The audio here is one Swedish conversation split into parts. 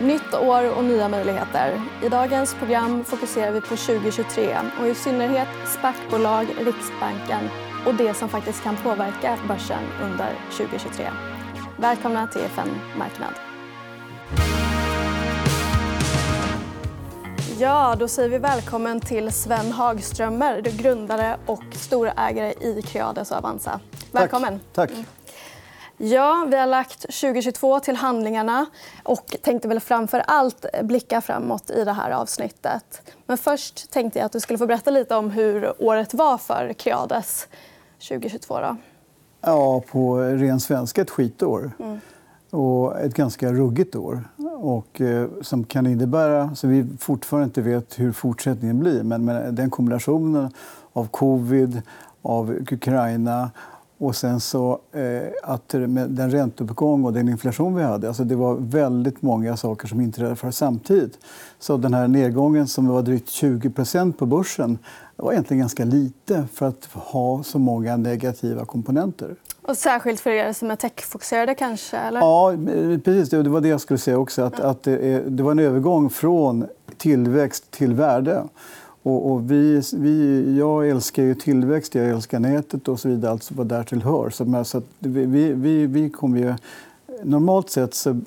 Nytt år och nya möjligheter. I dagens program fokuserar vi på 2023 och i synnerhet SPAC-bolag, Riksbanken och det som faktiskt kan påverka börsen under 2023. Välkomna till FN Marknad. Ja, då säger vi välkommen till Sven Hagströmer, grundare och storägare i Creades och Avanza. Välkommen. Tack. Tack. Ja, vi har lagt 2022 till handlingarna och tänkte väl framför allt blicka framåt i det här avsnittet. Men först tänkte jag att du skulle få berätta lite om hur året var för Creades 2022. Då. Ja, på ren svenska ett skitår. Mm. Och ett ganska ruggigt år. Och, eh, som kan innebära, så vi fortfarande inte vet hur fortsättningen blir men, men den kombinationen av covid, av Ukraina och sen så eh, att med den ränteuppgång och den inflation vi hade, alltså det var väldigt många saker som inträffade samtidigt. Så den här nedgången som var drygt 20% på börsen var egentligen ganska lite för att ha så många negativa komponenter. Och särskilt för er som är techfokuserade kanske? Eller? Ja, precis. Det var det jag skulle säga också. Att, att det, det var en övergång från tillväxt till värde. Och, och vi, vi, jag älskar ju tillväxt, jag älskar nätet och så vidare, alltså vad därtill hör. Så, så vi, vi, vi kommer ju... Normalt sett, så,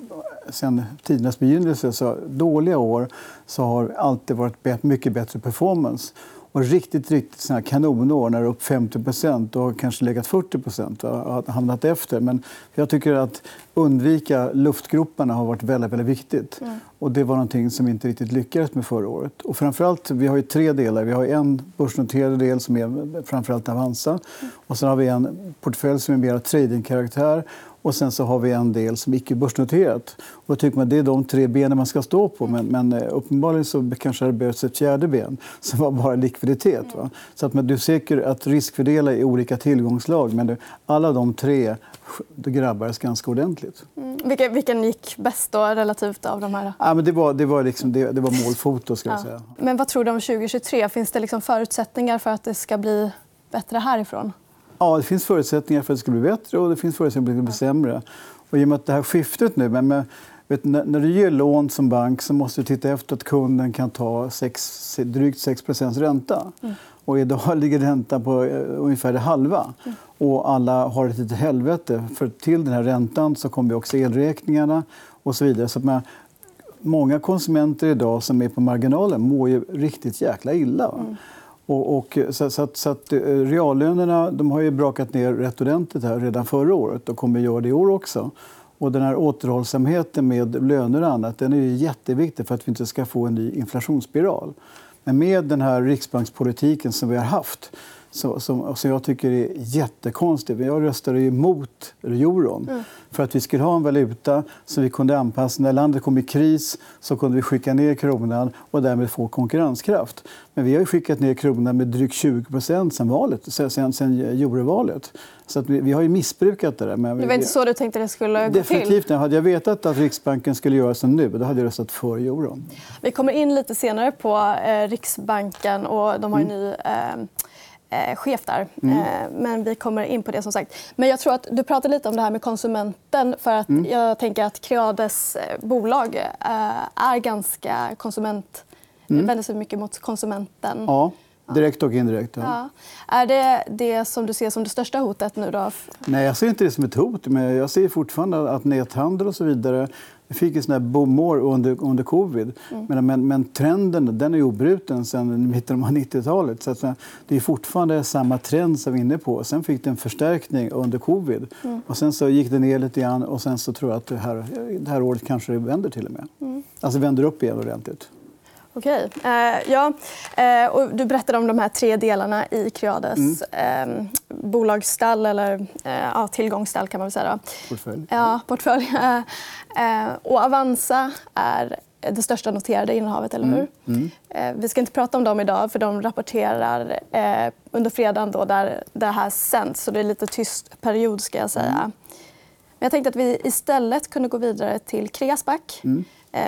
sen tidernas begynnelse, så dåliga år så har alltid varit mycket bättre performance. Och riktigt, riktigt såna kanonår när upp 50 och kanske legat 40% och hamnat efter. Men jag tycker att undvika luftgroparna har varit väldigt, väldigt viktigt. Mm. Och det var någonting som vi inte riktigt lyckades med förra året. Och framförallt, vi har ju tre delar. Vi har en börsnoterad del som är framförallt Avanza. Mm. Och sen har vi en portfölj som är mer tradingkaraktär och sen så har vi en del som är icke börsnoterat. Och tycker man det är de tre benen man ska stå på. Men, men eh, uppenbarligen så kanske det behövs ett fjärde ben som var bara likviditet. Va? Så att, men du säker att riskfördela i olika tillgångslag. Men alla de tre det grabbades ganska ordentligt. Mm. Vilken, vilken gick bäst då, relativt av de här? Ja, men det, var, det, var liksom, det, det var målfoto. Ska jag säga. Men vad tror du om 2023? Finns det liksom förutsättningar för att det ska bli bättre härifrån? Ja, det finns förutsättningar för att det ska bli bättre och det finns förutsättningar för att det ska bli sämre. Och I och med att det här skiftet nu... Men med, vet, när du ger lån som bank så måste du titta efter att kunden kan ta sex, drygt 6 ränta. Mm. Och idag ligger räntan på uh, ungefär det halva. Mm. Och alla har ett litet helvete. För till den här räntan så kommer också elräkningarna och så vidare. Så med, många konsumenter idag som är på marginalen mår ju riktigt jäkla illa. Mm. Och, och, så, så, att, så att, eh, reallönerna de har ju brakat ner rätt ordentligt här redan förra året och kommer att göra det i år också. Och den här återhållsamheten med löner och annat den är jätteviktig för att vi inte ska få en ny inflationsspiral. Men med den här riksbankspolitiken som vi har haft som, som, som jag tycker är jättekonstig. Jag röstade emot euron mm. för att vi skulle ha en valuta som vi kunde anpassa. När landet kom i kris så kunde vi skicka ner kronan och därmed få konkurrenskraft. Men vi har skickat ner kronan med drygt 20 sen, valet, sen, sen eurovalet. Så att vi, vi, har ju missbrukat det. Där. Men det var inte så du tänkte det skulle gå Definitivt till? Hade jag vetat att Riksbanken skulle göra som nu då hade jag röstat för euron. Vi kommer in lite senare på eh, Riksbanken. och De har en mm. ny eh, eh, chef där. Mm. Eh, men vi kommer in på det. som sagt. Men jag tror att Du pratade lite om det här med konsumenten. för att mm. Jag tänker att Creades eh, bolag eh, är ganska konsument... Mm. vänder sig mycket mot konsumenten. Ja. Direkt och indirekt. Ja. Ja. Är det det som du ser som det största hotet nu? Då? Nej, jag ser inte det som ett hot. Men jag ser fortfarande att näthandel och så vidare vi fick en sån här boom under, under covid. Mm. Men, men, men, trenden den är obruten sedan mitten av 90-talet. Så att, det är fortfarande samma trend som vi är inne på. Sen fick det en förstärkning under covid. Mm. Och sen så gick det ner lite grann och sen så tror jag att det här, det här året kanske det vänder till och med. Mm. Alltså vänder upp igen ordentligt. Okej. Eh, ja, eh, och du berättade om de här tre delarna i Creades mm. eh, bolagsstall, eller ja, tillgångsstall. kan man väl säga. Portfölj. Ja, portfölj. Och Avanza är det största noterade innehavet. eller hur? Mm. Mm. Vi ska inte prata om dem idag, för de rapporterar under fredagen då, där det här sänds. Så det är lite tyst period. ska jag säga. Mm. Men jag tänkte att vi istället kunde gå vidare till Kreasback, mm.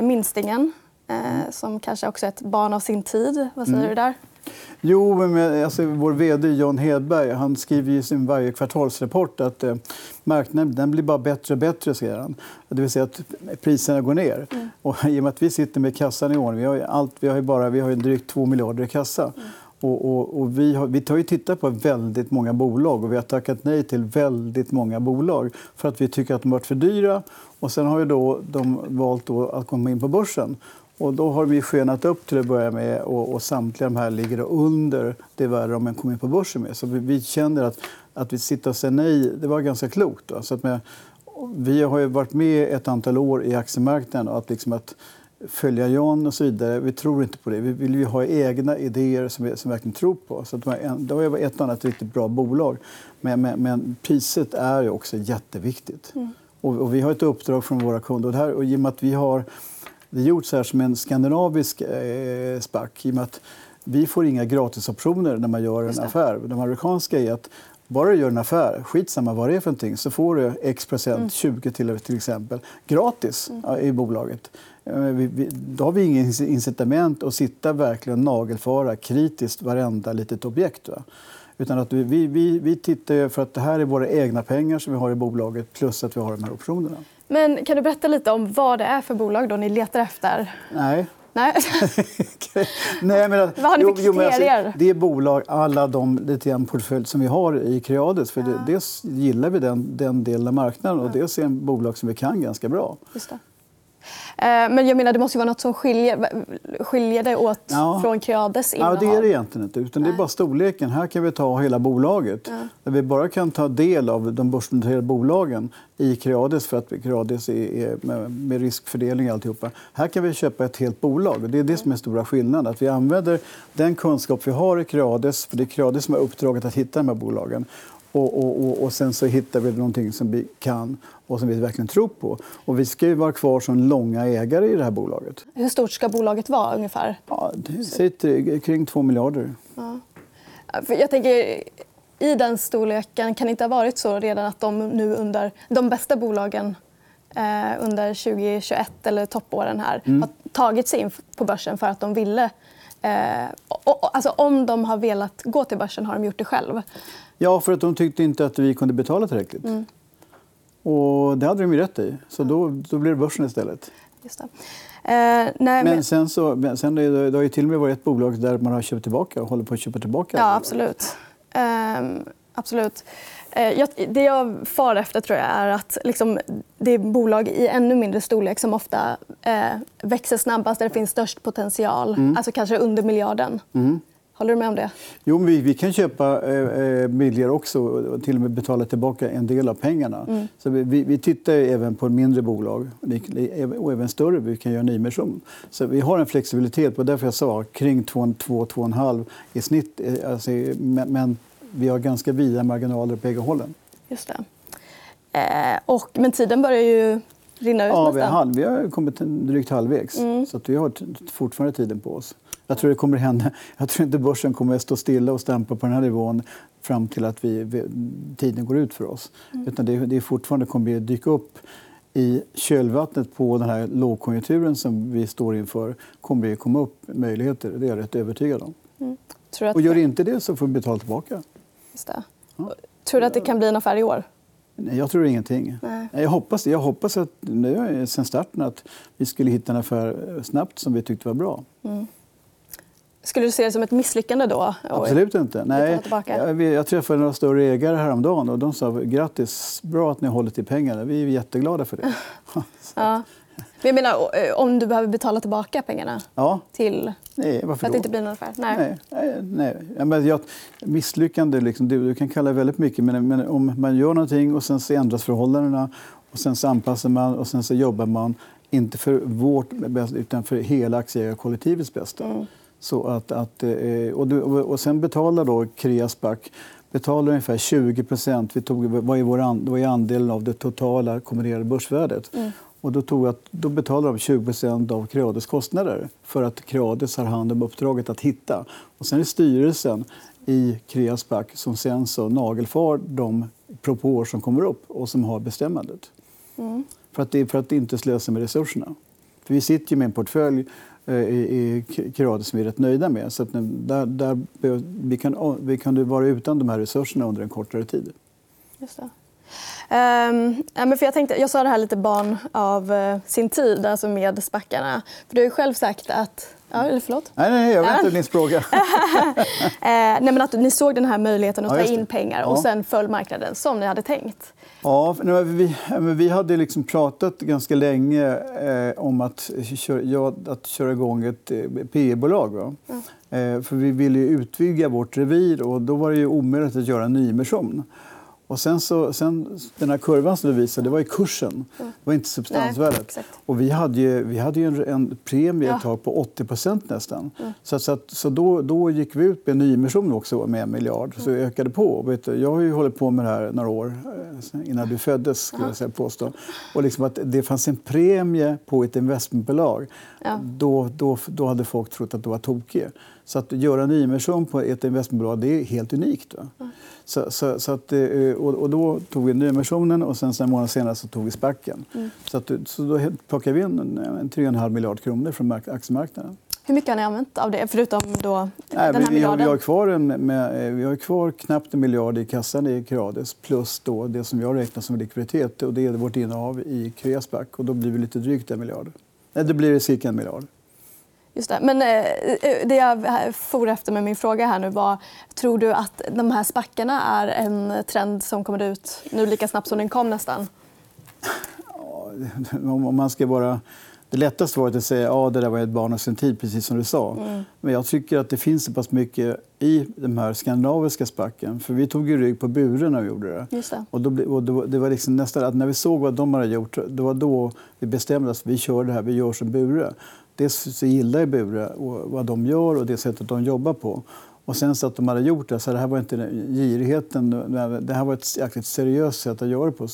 minstingen eh, som kanske också är ett barn av sin tid. Vad säger mm. du där? Jo, men alltså, vår vd John Hedberg han skriver i sin varje kvartalsrapport att eh, marknaden den blir bara bättre och bättre. Säger han. Det vill säga att priserna går ner. Mm. Och I och med att vi sitter med kassan i ordning, vi har, allt, vi har, bara, vi har drygt 2 miljarder i kassa. Mm. Och, och, och, vi, har, vi tar ju tittat på väldigt många bolag och vi har tackat nej till väldigt många bolag för att vi tycker att de har varit för dyra. Och sen har ju då de valt då att komma in på börsen. Och då har vi skenat upp till att börja med och, och samtliga de här ligger under det värde de kom in på börsen med. Så vi, vi känner att, att vi sitter och säger nej, det var ganska klokt. Då. Så att med, vi har ju varit med ett antal år i aktiemarknaden och att, liksom att följa Jan och så vidare. Vi tror inte på det. Vi vill ju ha egna idéer som vi som verkligen tror på. Så det var ett annat riktigt bra bolag. Men, men, men priset är ju också jätteviktigt. Mm. Och, och, vi har ett uppdrag från våra kunder. Och, det här, och i och med att vi har det är gjort så här som en skandinavisk eh, SPAC. I och med att vi får inga gratisoptioner när man gör en affär. De amerikanska är att bara du gör en affär, skitsamma vad det är för någonting, så får du x procent, mm. 20 till, till exempel, gratis mm. i bolaget. Eh, vi, vi, då har vi inget incitament att sitta verkligen nagelfara kritiskt varenda litet objekt. Va? Utan att vi, vi, vi tittar för att det här är våra egna pengar som vi har i bolaget plus att vi har de här optionerna. Men kan du berätta lite om vad det är för bolag då ni letar efter? Nej. Nej. Nej men, vad har ni för kriterier? Jo, alltså, det är bolag, alla de lite portfölj som vi har i Creades. För ja. det, dels gillar vi den, den delen av marknaden och dels är det en bolag som vi kan ganska bra. Just det. Eh, men jag menar, det måste vara något som skiljer, skiljer det åt ja. från Creades innehav. Ja, det är det egentligen inte. Utan det är bara storleken. Här kan vi ta hela bolaget. Ja. Där vi bara kan ta del av de börsnoterade bolagen i Creades för att Creades är med riskfördelning och alltihopa. Här kan vi köpa ett helt bolag. Det är det som är stora skillnaden. Att vi använder den kunskap vi har i Creades, för det är Creades som har uppdraget att hitta de här bolagen. Och, och, och, sen så hittar vi någonting som vi kan och som vi verkligen tror på. Och vi ska ju vara kvar som långa ägare i det här bolaget. Hur stort ska bolaget vara ungefär? Ja, det sitter kring 2 miljarder. Ja. jag tänker, I den storleken kan det inte ha varit så redan att de nu under de bästa bolagen eh, under 2021 eller toppåren här mm. har tagit sig in på börsen för att de ville Eh, och, alltså, om de har velat gå till börsen har de gjort det själv. Ja, för att de tyckte inte att vi kunde betala tillräckligt. Mm. Och det hade de ju rätt i. Så då, då blir det börsen istället. Just. Eh, nej, men... men sen så, sen det, det har ju till och med varit ett bolag där man har köpt tillbaka och håller på att köpa tillbaka. Ja, absolut. Eh, absolut. Eh, det jag far efter tror jag är att liksom, det är bolag i ännu mindre storlek som ofta eh, växer snabbast, där det finns störst potential. Mm. Alltså kanske under miljarden. Mm. Håller du med om det? Jo, vi, vi kan köpa eh, eh, billigare också och till och med betala tillbaka en del av pengarna. Mm. Så vi, vi tittar även på mindre bolag och även större. Vi kan göra nyemission. Så vi har en flexibilitet. Och därför jag sa kring 2-2,5 i snitt. Eh, alltså, men vi har ganska vida marginaler på bägge hållen. Just det. Eh, och, men tiden börjar ju rinna ut ja, vi har, vi har kommit drygt halvvägs. Mm. Så vi har fortfarande tiden på oss. Jag tror, det kommer hända. jag tror inte börsen kommer att stå stilla och stampa på den här nivån fram till att vi, vi tiden går ut för oss. Mm. Utan det, det fortfarande kommer att dyka upp i kölvattnet på den här lågkonjunkturen som vi står inför kommer det komma upp möjligheter. Det är jag rätt övertygad om. Mm. Och gör inte det så får vi betala tillbaka. Just det. Ja. Tror du att det kan bli en affär i år? Nej, jag tror ingenting. Nej. Jag, hoppas, jag hoppas att nu, sen starten att vi skulle hitta en affär snabbt som vi tyckte var bra. Mm. Skulle du se det som ett misslyckande då? Absolut inte. Nej, jag, jag träffade några större ägare häromdagen och de sa grattis, bra att ni hållit i pengarna. Vi är jätteglada för det. ja. Men jag menar, eh, om du behöver betala tillbaka pengarna ja. till... Nej, varför för att det inte blir någon affär? Nej. nej, nej. Ja, men jag, misslyckande, liksom, du, du, kan kalla det väldigt mycket. Men, men, om man gör någonting och sen så ändras förhållandena och sen så anpassar man och sen så jobbar man inte för vårt bästa utan för hela aktieägarkollektivets bästa. Mm. Så att, att, eh, och, du, och sen betalar då Kreasback betalar ungefär 20 procent. Vi tog, vad är vår and, vad är andelen av det totala kombinerade börsvärdet? Mm. Och då, tog att, då betalar de 20 procent av Creades kostnader för att Creades har hand om uppdraget att hitta. Och sen är det styrelsen i Kreasback som sen så nagelfar de propåer som kommer upp och som har bestämmandet. Mm. För, att det, för att inte slösa med resurserna. För vi sitter ju med en portfölj Eh, i, Kroatien som vi är rätt nöjda med. Så där, där, vi, kan, vi kan vara utan de här resurserna under en kortare tid. Just det. Um, men för jag, tänkte, jag sa det här lite barn av eh, sin tid, alltså med spackarna. För du har ju själv sagt att... Ja, eller förlåt? Nej, nej, jag vet inte din fråga. uh, nej, men att ni såg den här möjligheten att ja, ta in pengar och sen föll marknaden som ni hade tänkt. Ja, vi, vi hade liksom pratat ganska länge eh, om att, ja, att köra igång ett eh, PE-bolag. Mm. Eh, för vi ville utvidga vårt revir och då var det ju omöjligt att göra en nyemission. Och sen, så, sen den här kurvan som du visade, det var i kursen. Mm. Det var inte substansvärdet. Nej, och vi hade ju, vi hade ju en, en premie ett tag på 80% nästan. Mm. Så, så, att, så då, då gick vi ut med en nyemission också med en miljard. Så vi ökade på. Vet du, jag har ju hållit på med det här några år, eh, innan du föddes. Skulle jag säga, påstå. Och liksom att det fanns en premie på ett investmentbolag. Ja. Då, då, då hade folk trott att du var tokig. Så att göra en nyemission på ett investmentbolag det är helt unikt. Mm. Så, så, så att, eh, och, och, då tog vi nyemissionen och sen en månad senare så tog vi spacken. Mm. Så, att, så då plockade vi in en, en 3,5 miljard kronor från aktiemarknaden. Hur mycket har ni använt av det, förutom då Nej, den här vi, har, vi, har kvar en, med, vi har kvar knappt en miljard i kassan i Creades plus då det som jag räknar som likviditet. Och det är vårt innehav i Creasback. Och då blir vi lite drygt en miljard. Nej, det blir cirka en miljard. Just det. Men eh, eh, det jag for efter med min fråga här nu var tror du att de här spackarna är en trend som kommer ut nu lika snabbt som den kom nästan? Om man ska vara... Det lättaste var att säga att ja, det där var ett barn av sin tid, precis som du sa. Mm. Men jag tycker att det finns så pass mycket i de här skandinaviska spacken. För vi tog ju rygg på buren när vi gjorde det. Det. Och, då, och då, det var liksom nästan att när vi såg vad de hade gjort, det var då vi bestämde oss. Vi kör det här, vi gör som Bure dels så gillar jag Bure och vad de gör och det sättet de jobbar på. Och sen så att de hade gjort det, så det här var inte girigheten, det här var ett jäkligt seriöst sätt att göra det på.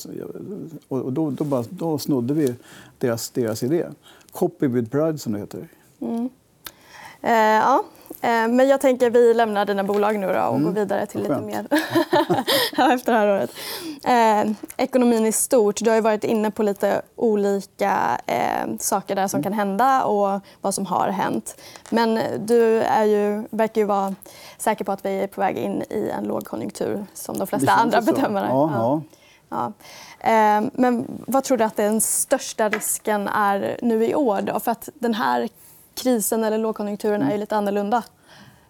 Och då, då, bara, då snodde vi deras, deras idé. Copy with pride som det heter. Mm. Eh, ja, men jag tänker vi lämnar dina bolag nu och mm. går vidare till lite mer efter det här året. Eh, ekonomin i stort. Du har varit inne på lite olika eh, saker där som mm. kan hända och vad som har hänt. Men du är ju, verkar ju vara säker på att vi är på väg in i en lågkonjunktur som de flesta andra bedömare. Ja, ja. Ja. Eh, men vad tror du att den största risken är nu i år? Då? För att den här krisen eller lågkonjunkturen är ju lite annorlunda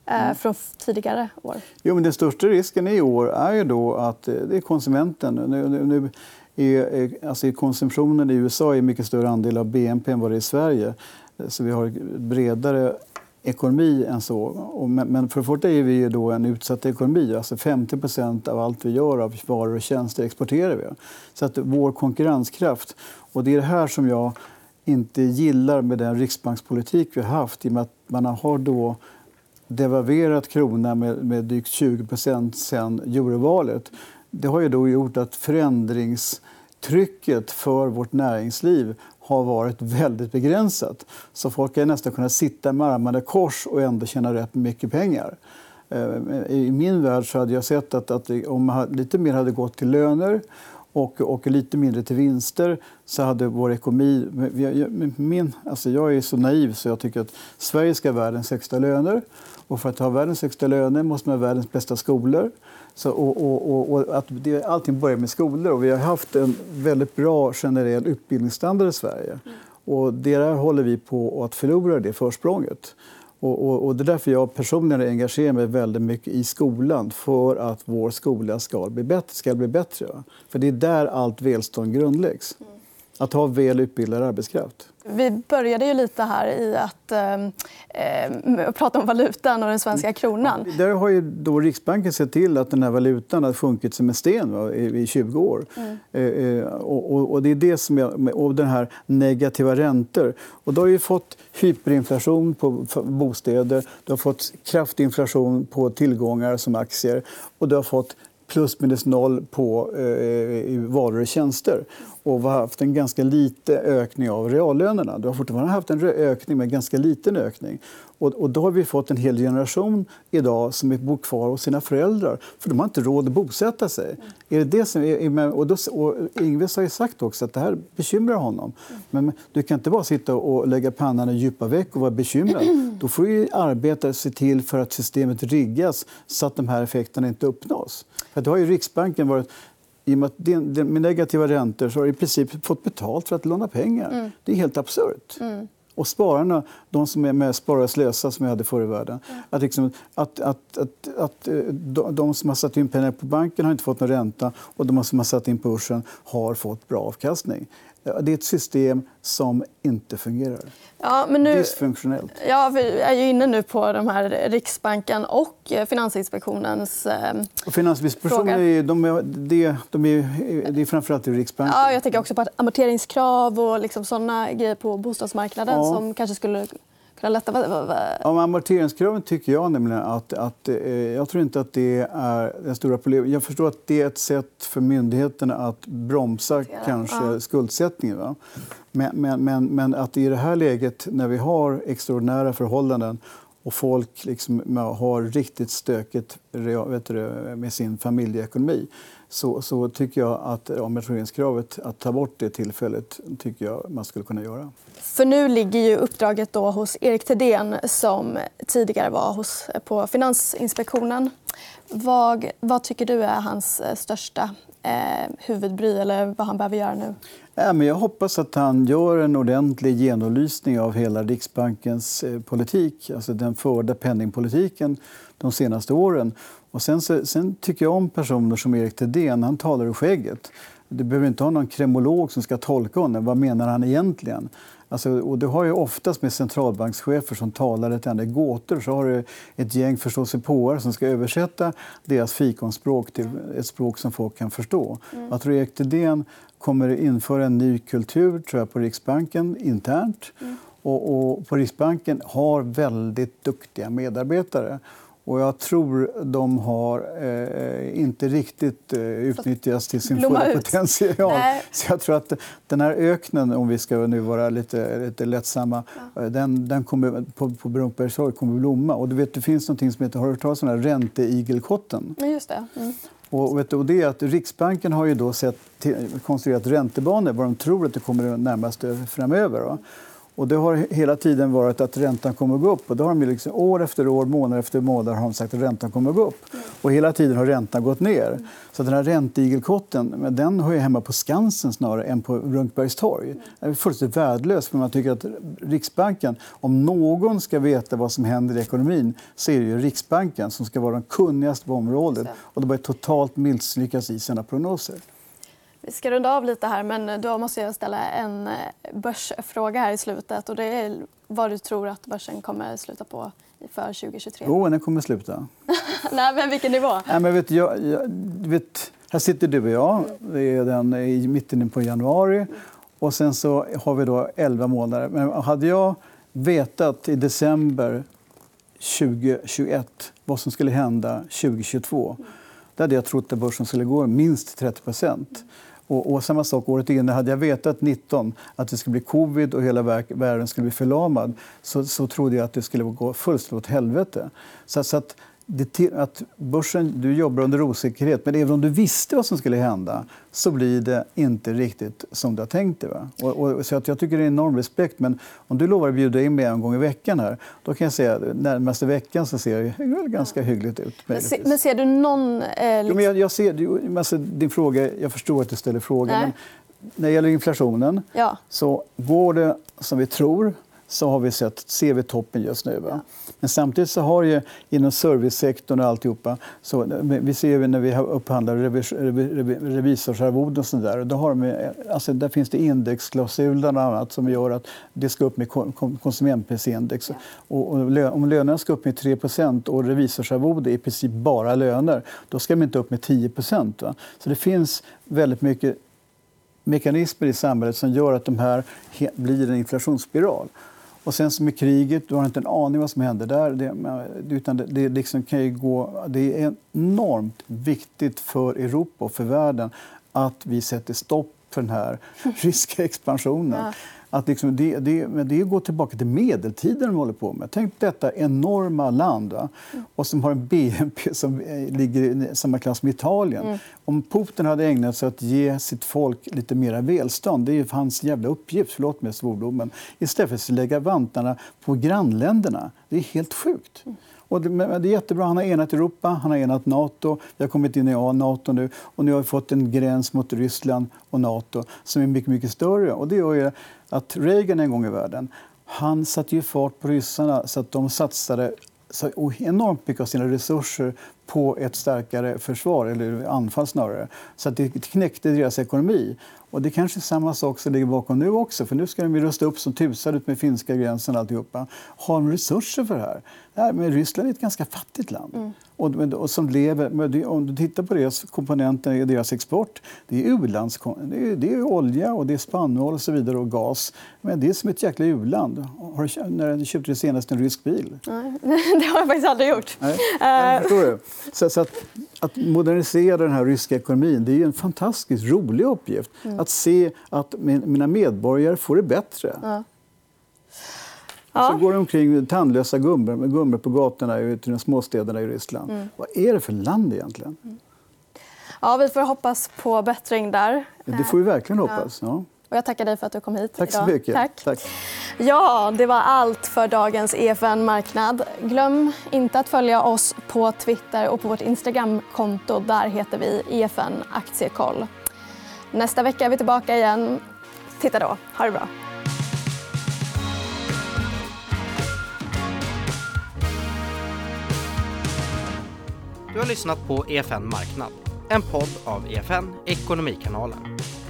eh, mm. från tidigare år. Jo, men den största risken i år är ju då att eh, det är konsumenten. Nu, nu, är, alltså konsumtionen i USA är en mycket större andel av BNP än vad det är i Sverige. Så vi har en bredare ekonomi än så. Men för första är vi då en utsatt ekonomi. Alltså 50% av allt vi gör av varor och tjänster exporterar vi. Så att vår konkurrenskraft, och det är det här som jag inte gillar med den riksbankspolitik vi har haft i och med att man har då devalverat kronan med, med drygt 20% sen eurovalet. Det har ju då gjort att förändringstrycket för vårt näringsliv har varit väldigt begränsat. Så folk har nästan kunnat sitta med armarna i kors och ändå tjäna rätt mycket pengar. Eh, I min värld så hade jag sett att, att om lite mer hade gått till löner och, och lite mindre till vinster så hade vår ekonomi... Min, alltså jag är så naiv så jag tycker att Sverige ska ha världens högsta löner. Och för att ha världens högsta löner måste man ha världens bästa skolor. Så, och, och, och, att det, allting börjar med skolor. Och vi har haft en väldigt bra generell utbildningsstandard i Sverige. Mm. Och där håller vi på att förlora, det försprånget. Och, och, och, det är därför jag personligen engagerar mig väldigt mycket i skolan för att vår skola ska bli bättre. Ska bli bättre. För det är där allt välstånd grundläggs. Mm. Att ha väl utbildad arbetskraft. Vi började ju lite här i att eh, prata om valutan och den svenska kronan. Där har ju då Riksbanken sett till att den här valutan har sjunkit som en sten va, i, i 20 år. Mm. Eh, eh och, och, det är det som jag, och den här negativa räntor. Och då har ju fått hyperinflation på bostäder, du har fått kraftig inflation på tillgångar som aktier och du har fått plus minus noll på eh, varor och tjänster. Och vi har haft en ganska liten ökning av reallönerna. Du har fortfarande haft en ökning, men ganska liten ökning. Och, och då har vi fått en hel generation idag som bor kvar hos sina föräldrar för de har inte råd att bosätta sig. Mm. Är det det som är, och, då, och Ingves har ju sagt också att det här bekymrar honom. Mm. Men du kan inte bara sitta och lägga pannan i djupa veck och vara bekymrad. Då får du arbeta och se till för att systemet riggas så att de här effekterna inte uppnås. För då har ju Riksbanken varit i och med, att med negativa räntor så har du i princip fått betalt för att låna pengar. Mm. Det är helt absurt. Mm. Och spararna, de som är med Spara slösa som vi hade förr i världen, mm. att, liksom, att, att, att, att eh, de, de, som har satt in pengar på banken har inte fått någon ränta och de som har satt in på börsen har fått bra avkastning. Det är ett system som inte fungerar. Ja, men nu, Dysfunktionellt. Ja, vi är ju inne nu på de här Riksbanken och Finansinspektionens eh, och Finansinspektionen är, de är, det, de är, det är framförallt i Riksbanken. Ja, jag tänker också på amorteringskrav och liksom såna grejer på bostadsmarknaden ja. som kanske skulle Om amorteringskraven tycker jag nämligen att, att eh, jag tror inte att det är det stora problemet. Jag förstår att det är ett sätt för myndigheterna att bromsa ja. kanske ja. skuldsättningen. Va? Men, men, men, men, att i det här läget, när vi har extraordinära förhållanden och folk liksom har riktigt stökigt vet du, med sin familjeekonomi så, så tycker jag att amorteringskravet, att ta bort det tillfället, tycker jag man skulle kunna göra. För nu ligger ju uppdraget då hos Erik Thedéen som tidigare var hos, på Finansinspektionen. Vad, vad tycker du är hans eh, största eh, huvudbry eller vad han behöver göra nu? Ja, men jag hoppas att han gör en ordentlig genomlysning av hela Riksbankens eh, politik, alltså den förda penningpolitiken de senaste åren. Och sen, sen tycker jag om personer som Erik Thedéen. Han talar ur skägget. Du behöver inte ha någon kremolog som ska tolka honom. Vad menar han egentligen? Alltså, och det har ju oftast med centralbankschefer som talar ett enda gåtor så har du ett gäng förståsigpåare som ska översätta deras fikonspråk till ett språk som folk kan förstå. Mm. Jag tror Erik Thedéen kommer införa en ny kultur tror jag, på Riksbanken internt. Mm. Och, och, på Riksbanken har väldigt duktiga medarbetare. Och jag tror de har eh, inte riktigt eh, utnyttjats till sin fulla potential. Så jag tror att den här öknen, om vi ska nu vara lite, lite lättsamma, ja. Eh, den, den kommer, på, på Brunkbergstorg kommer blomma. Och du vet, det finns något som heter, har du hört talas om ränteigelkotten? Just det. Mm. Och, vet du, och det är att Riksbanken har ju då sett, konstruerat räntebanor vad de tror att det kommer närmaste framöver. Då. Och det har hela tiden varit att räntan kommer att gå upp. Och då har de liksom, år efter år, månad efter månad har de sagt att räntan kommer att gå upp. Och hela tiden har räntan gått ner. Så den här ränteigelkotten den hör hemma på Skansen snarare än på Runkbergstorg. Det är fullständigt värdelöst för man tycker att Riksbanken, om någon ska veta vad som händer i ekonomin så är det ju Riksbanken som ska vara den kunnigaste på området. Och de har totalt misslyckats i sina prognoser. Vi ska runda av lite här, men då måste jag ställa en eh, börsfråga här i slutet. Och det är vad du tror att börsen kommer sluta på för 2023. Jo, den kommer sluta. Nej, men vilken nivå? Nej, men vet, jag, jag, vet, här sitter du och jag. Det är den i mitten på januari. Och sen så har vi då 11 månader. Men hade jag vetat i december 2021 vad som skulle hända 2022 då hade jag trott att börsen skulle gå minst 30 och, och, samma sak året innan. Hade jag vetat 19 att det skulle bli covid och hela världen skulle bli förlamad så, så trodde jag att det skulle gå fullständigt åt helvete. Så, så att det, att börsen, du jobbar under osäkerhet, men även om du visste vad som skulle hända så blir det inte riktigt som du har tänkt dig. Och, och, så att jag tycker det är enorm respekt. Men om du lovar att bjuda in mig en gång i veckan här, då kan jag säga att närmaste veckan så ser det ganska hyggligt ut. Men, se, men ser du någon... Eh, liksom... jo, jag, jag, ser, alltså, din fråga, jag förstår att du ställer frågan. Men när det gäller inflationen ja. så går det som vi tror så har vi sett, ser vi toppen just nu. Va? Men samtidigt så har ju inom servicesektorn och alltihopa, så vi ser när vi upphandlar revis, revisorsarvoden och sånt där, då har de, alltså där finns det indexklausuler och annat som gör att det ska upp med konsumentprisindex. Ja. Och, om lönerna ska upp med 3% och revisorsarvode är i princip bara löner, då ska de inte upp med 10 va? Så det finns väldigt mycket mekanismer i samhället som gör att de här blir en inflationsspiral. Och sen med kriget, du har inte en aning vad som händer där. Det, utan det, det, liksom kan ju gå, det är enormt viktigt för Europa och för världen att vi sätter stopp för den här ryska expansionen. Ja. Att liksom det, det, det går tillbaka till medeltiden de håller på med. Tänk detta enorma land va? och som har en BNP som ligger i samma klass som Italien. Mm. Om Putin hade ägnat sig åt att ge sitt folk lite mer välstånd, det är hans jävla uppgift, förlåt mig svordomen, istället för att lägga vantarna på grannländerna. Det är helt sjukt. Mm. Och det, men det är jättebra. Han har enat Europa, han har enat Nato. Vi har kommit in i Nato nu och nu har vi fått en gräns mot Ryssland och Nato som är mycket, mycket större. Och det gör ju att Reagan en gång i världen han satte ju fart på ryssarna så att de satsade så enormt mycket av sina resurser på ett starkare försvar, eller anfall snarare. Så att det knäckte deras ekonomi. Och det kanske är samma sak som ligger bakom nu också. För nu ska de rusta upp som tusan ut med finska gränsen och alltihopa. Har de resurser för det här? Nej, men Ryssland är ett ganska fattigt land. Mm. Och, och, som lever, om du tittar på deras komponenter i deras export, det är, u-lands, det är, det är olja, och det är spannmål och så vidare och gas. Men det är som ett jäkla u-land. Har du, när köpte du senast en rysk bil? Nej, det har jag faktiskt aldrig gjort. Nej. Men, förstår du? Så, så att, att, modernisera den här ryska ekonomin det är en fantastiskt rolig uppgift. Mm. Att se att mina medborgare får det bättre. Ja. Ja. Så går det omkring tandlösa gummor, gummor på gatorna i de småstäderna i Ryssland. Mm. Vad är det för land egentligen? Mm. Ja, vi får hoppas på bättring där. Det får vi verkligen hoppas. Ja. Och jag tackar dig för att du kom hit Tack så mycket. Tack. Tack. Ja, det var allt för dagens EFN Marknad. Glöm inte att följa oss på Twitter och på vårt Instagramkonto. Där heter vi EFN Aktiekoll. Nästa vecka är vi tillbaka igen. Titta då. Ha det bra. Du har lyssnat på EFN Marknad, en podd av EFN Ekonomikanalen.